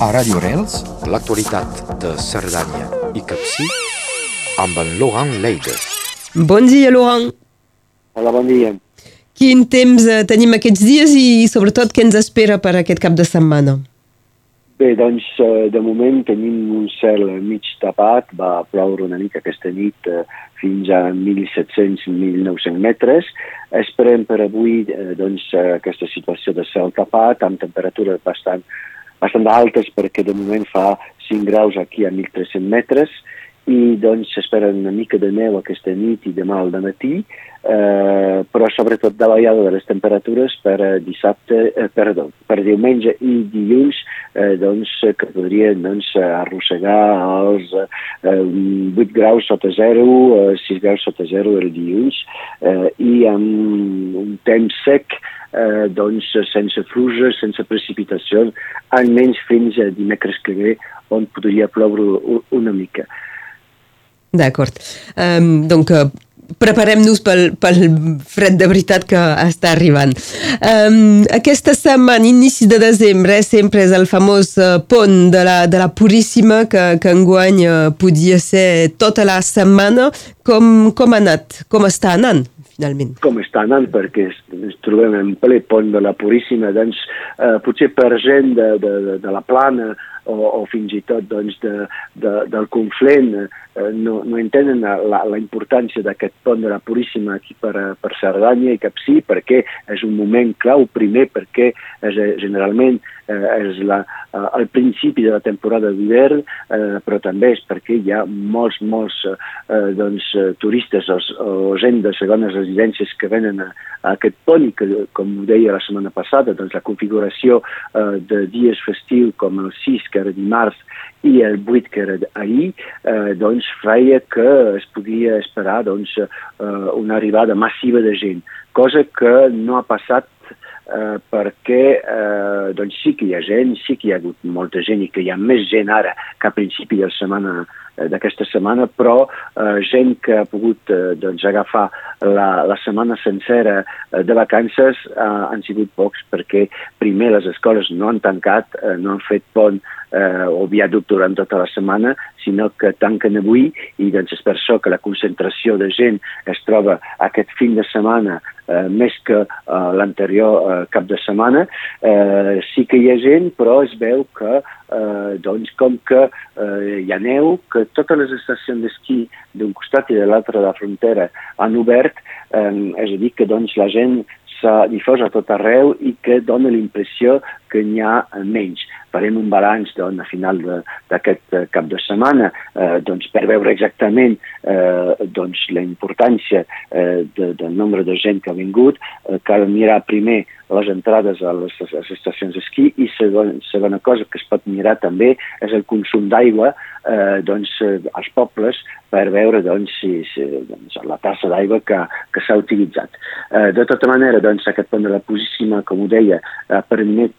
A Radio Rels, l'actualitat de Cerdanya i Capcí amb en Laurent Leide. Bon dia, Laurent. Hola, bon dia. Quin temps eh, tenim aquests dies i sobretot què ens espera per aquest cap de setmana? Bé, doncs, eh, de moment tenim un cel mig tapat, va ploure una mica aquesta nit eh, fins a 1.700-1.900 metres. Esperem per avui doncs, aquesta situació de cel tapat amb temperatures bastant, bastant altes perquè de moment fa 5 graus aquí a 1.300 metres i doncs s'espera una mica de neu aquesta nit i demà al matí, eh, però sobretot davallada de les temperatures per eh, dissabte, eh, perdó, per diumenge i dilluns, eh, doncs, que podrien doncs, arrossegar els eh, 8 graus sota zero, eh, 6 graus sota zero el dilluns, eh, i amb un temps sec, eh, doncs sense fruges, sense precipitacions, almenys fins a dimecres que ve, on podria ploure una mica. D'acord. Um, donc, uh, preparem-nos pel, pel fred de veritat que està arribant. Um, aquesta setmana, inici de desembre, sempre és el famós uh, pont de la, de la Puríssima que, que enguany uh, podia ser tota la setmana. Com, com ha anat? Com està anant? finalment. Com està anant, perquè ens trobem en ple pont de la Puríssima, doncs eh, potser per gent de, de, de la plana o, o fins i tot doncs, de, de, del Conflent eh, no, no entenen la, la importància d'aquest pont de la Puríssima aquí per, per Cerdanya i Capcí perquè és un moment clau, primer perquè és, generalment eh, és la, eh, el principi de la temporada d'hivern, eh, però també és perquè hi ha molts, molts eh, doncs, turistes o, o gent de segones residències que venen a, a aquest pont i que, com deia la setmana passada, doncs la configuració eh, de dies festius com el 6, que era dimarts, i el 8, que era ahir, eh, doncs feia que es podia esperar doncs, eh, una arribada massiva de gent, cosa que no ha passat eh, perquè eh, doncs sí que hi ha gent, sí que hi ha hagut molta gent i que hi ha més gent ara que a principi de setmana d'aquesta setmana, però eh, gent que ha pogut eh, doncs, agafar la, la setmana sencera eh, de vacances eh, han sigut pocs perquè primer les escoles no han tancat, eh, no han fet pont eh, o viaduc durant tota la setmana, sinó que tanquen avui i doncs és per això que la concentració de gent es troba aquest fin de setmana eh, més que eh, l'anterior eh, cap de setmana. Eh, sí que hi ha gent, però es veu que, eh, doncs, com que eh, hi ha neu, que totes les estacions d'esquí d'un costat i de l'altre de la frontera han obert, eh, és a dir, que doncs, la gent s'ha difós a tot arreu i que dona l'impressió que n'hi ha menys. Farem un balanç doncs, a final d'aquest cap de setmana eh, doncs, per veure exactament eh, doncs, la importància eh, de, del nombre de gent que ha vingut. Eh, cal mirar primer les entrades a les, a les estacions d'esquí i segona, segona cosa que es pot mirar també és el consum d'aigua eh, doncs, eh, als pobles per veure doncs, si, si, doncs, la tassa d'aigua que, que s'ha utilitzat. Eh, de tota manera, doncs, aquest pont de la Puríssima, com ho deia, eh, permet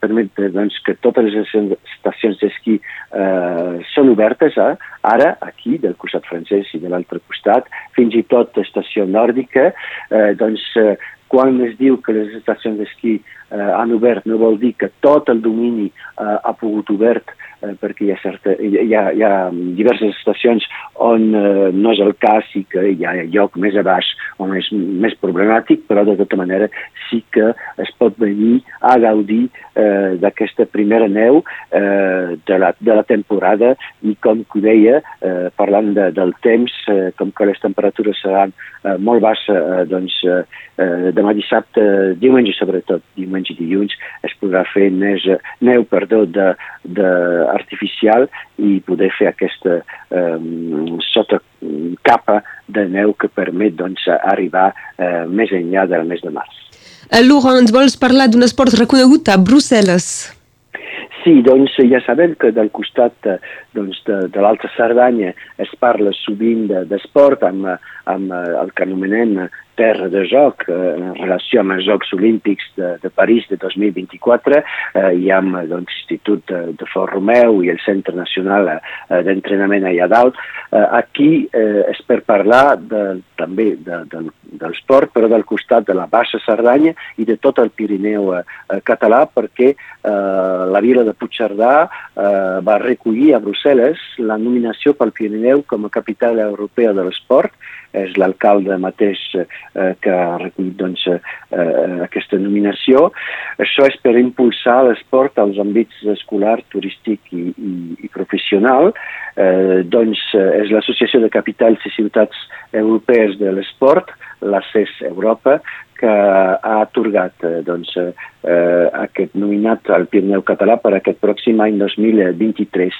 permet doncs, que totes les estacions d'esquí eh, són obertes eh? ara aquí del costat francès i de l'altre costat, fins i tot estació nòrdica, eh, doncs eh, quan es diu que les estacions d'esquí eh, han obert no vol dir que tot el domini eh, ha pogut obert eh, perquè hi ha, certa, hi, ha, hi ha diverses estacions on eh, no és el cas i que hi ha lloc més a baix on és més problemàtic, però de tota manera sí que es pot venir a gaudir eh, d'aquesta primera neu eh, de, la, de la temporada i com que deia, eh, parlant de, del temps, eh, com que les temperatures seran eh, molt baixes, eh, doncs eh, eh, demà dissabte, diumenge sobretot, diumenge i dilluns, es podrà fer més, neu perdó, de, de artificial i poder fer aquesta eh, sota capa de neu que permet doncs, arribar eh, més enllà del mes de març. Eh, Laurent, ens vols parlar d'un esport reconegut a Brussel·les? Sí, doncs ja sabem que del costat doncs, de, de l'Alta Cerdanya es parla sovint d'esport de, amb, amb el que anomenem terra de joc eh, en relació amb els Jocs Olímpics de, de París de 2024. Eh, hi ha doncs, l'Institut de, de Fort Romeu i el Centre Nacional eh, d'Entrenament allà dalt. Eh, aquí eh, és per parlar de, també de, de, del sport, però del costat de la Baixa Cerdanya i de tot el Pirineu eh, eh català, perquè eh, la vila de Puigcerdà eh, va recollir a Brussel·les la nominació pel Pirineu com a capital europea de l'esport és l'alcalde mateix eh, que ha recollit doncs, eh, aquesta nominació. Això és per impulsar l'esport als àmbits escolar, turístic i, i, i professional. Eh, doncs, és l'Associació de Capitals i Ciutats Europees de l'Esport, l'ACES Europa, que ha atorgat eh, doncs, eh, aquest nominat al Pirineu català per aquest pròxim any 2023.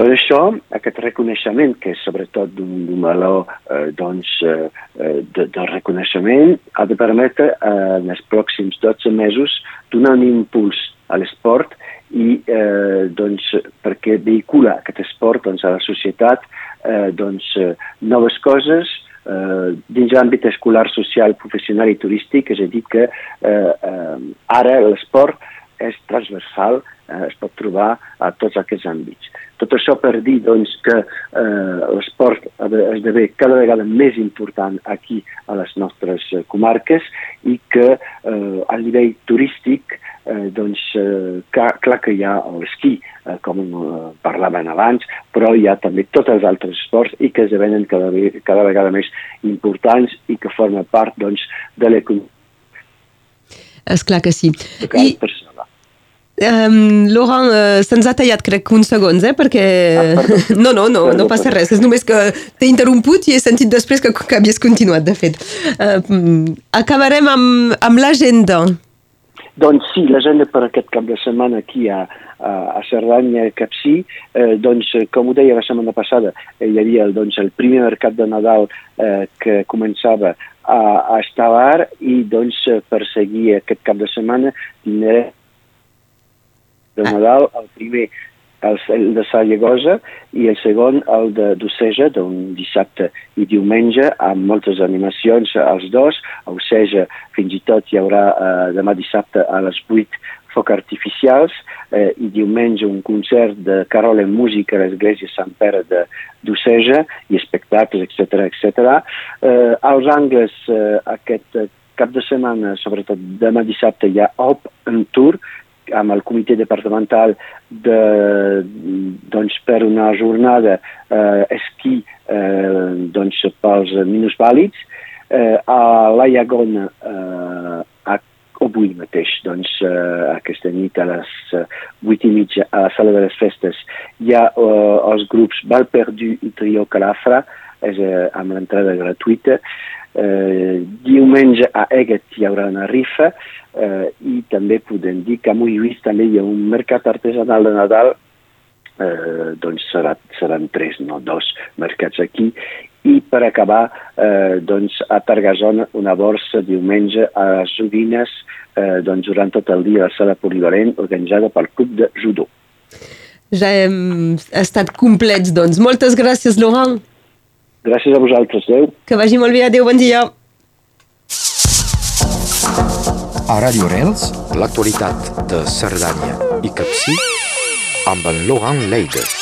Tot això, aquest reconeixement, que és sobretot d'un valor eh, doncs, eh, eh, de, de reconeixement, ha de permetre eh, en els pròxims 12 mesos donar un impuls a l'esport i eh, doncs, perquè vehicula aquest esport doncs, a la societat eh, doncs, eh, noves coses, eh, dins l'àmbit escolar, social, professional i turístic, és a dir, que eh, eh, ara l'esport és transversal, eh, es pot trobar a tots aquests àmbits. Tot això per dir doncs, que eh, l'esport esdevé cada vegada més important aquí a les nostres eh, comarques i que eh, a nivell turístic eh, doncs, eh, clar, clar que hi ha l'esquí, eh, com eh, parlaven abans, però hi ha també tots els altres esports i que esdevenen cada, cada vegada més importants i que formen part doncs, de l'economia. És clar que sí. I, Um, Laurent, uh, se'ns ha tallat crec uns segons, eh? Perquè... Ah, no, no, no, no passa res. És només que t'he interromput i he sentit després que, que havies continuat, de fet. Uh, acabarem amb, amb l'agenda. Doncs sí, l'agenda per aquest cap de setmana aquí a, a, a Cerdanya, Capcí, eh, doncs, com ho deia la setmana passada, eh, hi havia doncs, el primer mercat de Nadal eh, que començava a, a Estavar i doncs, per seguir aquest cap de setmana tindrem de ah. Nadal, el primer el, el de Sallagosa i el segon el de d'Oceja, d'un dissabte i diumenge, amb moltes animacions als dos. A Oceja fins i tot hi haurà eh, demà dissabte a les 8 foc artificials eh, i diumenge un concert de Carol en música a l'església Sant Pere d'Oceja i espectacles, etc etc. Eh, als angles eh, aquest cap de setmana, sobretot demà dissabte, hi ha Hop en Tour, amb el comitè departamental de, doncs, per una jornada eh, esquí eh, doncs, pels minusvàlids. Eh, a la Llagona, eh, a, avui mateix, doncs, eh, aquesta nit a les eh, 8 i mitja a la sala de les festes, hi ha eh, els grups Valperdu i Trio Calafra, és, eh, amb l'entrada gratuïta. Eh, diumenge a Eget hi haurà una rifa eh, i també podem dir que a Mollhuís també hi ha un mercat artesanal de Nadal eh, doncs serà, seran tres, no dos mercats aquí i per acabar eh, doncs a Targasona una borsa diumenge a les Udines eh, doncs durant tot el dia a la sala polivalent organitzada pel Club de Judo. Ja hem estat complets, doncs. Moltes gràcies, Laurent. Gràcies a vosaltres, adeu. Que vagi molt bé, adeu, bon dia. A Radio Rels, l'actualitat de Cerdanya i Capcí amb en Laurent Leides.